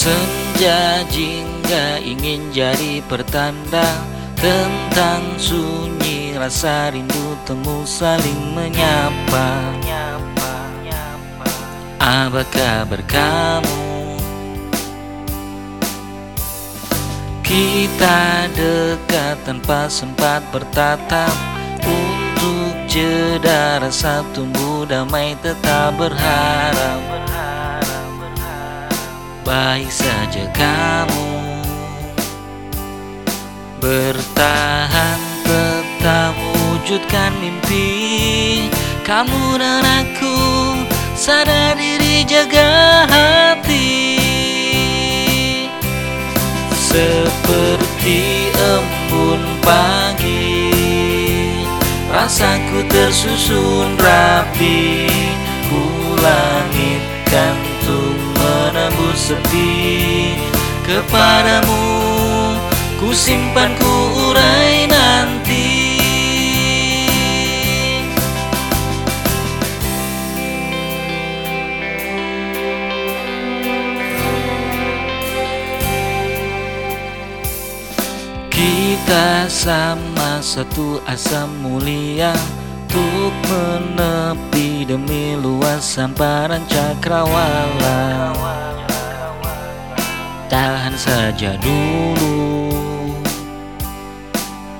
Senja jingga ingin jadi pertanda Tentang sunyi rasa rindu temu saling menyapa. Apa kabar kamu? Kita dekat tanpa sempat bertatap. Untuk jeda rasa tumbuh damai tetap berharap Baik saja kamu. Bertahan tetap wujudkan mimpi. Kamu dan aku sadar diri jaga hati. Seperti embun pagi Rasaku tersusun rapi. Ku langitkan untuk menembus sepi Kepadamu. Ku simpan ku urai nanti. Kita sama satu asa mulia Untuk menepi demi luas hamparan cakrawala Tahan saja dulu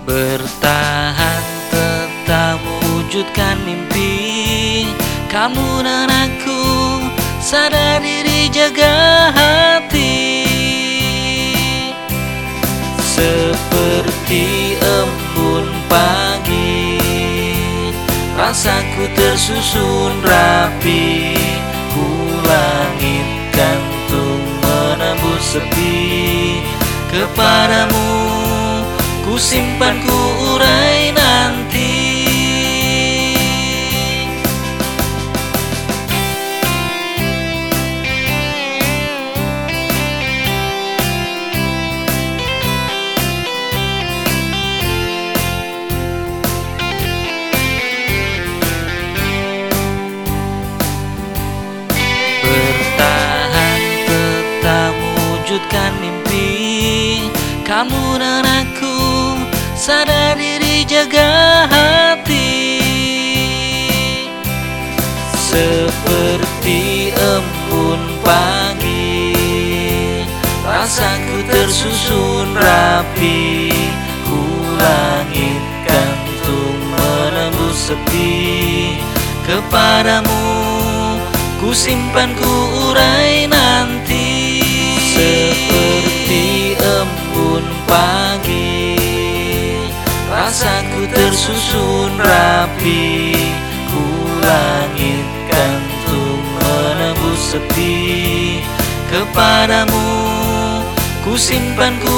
Bertahan tetap wujudkan mimpi. Kamu dan aku sadar diri jaga hati. Seperti embun pagi Rasaku tersusun rapi. Menembus sepi Kepadamu. Ku simpan ku urai wujudkan mimpi. Kamu dan aku sadar diri jaga hati. Seperti embun pagi Rasaku tersusun rapi. Ku langitkan untuk menembus sepi. Kepadamu Ku simpan ku urai pagi. Rasaku tersusun rapi. Ku langitkan untuk menembus sepi. Kepadamu Ku simpan ku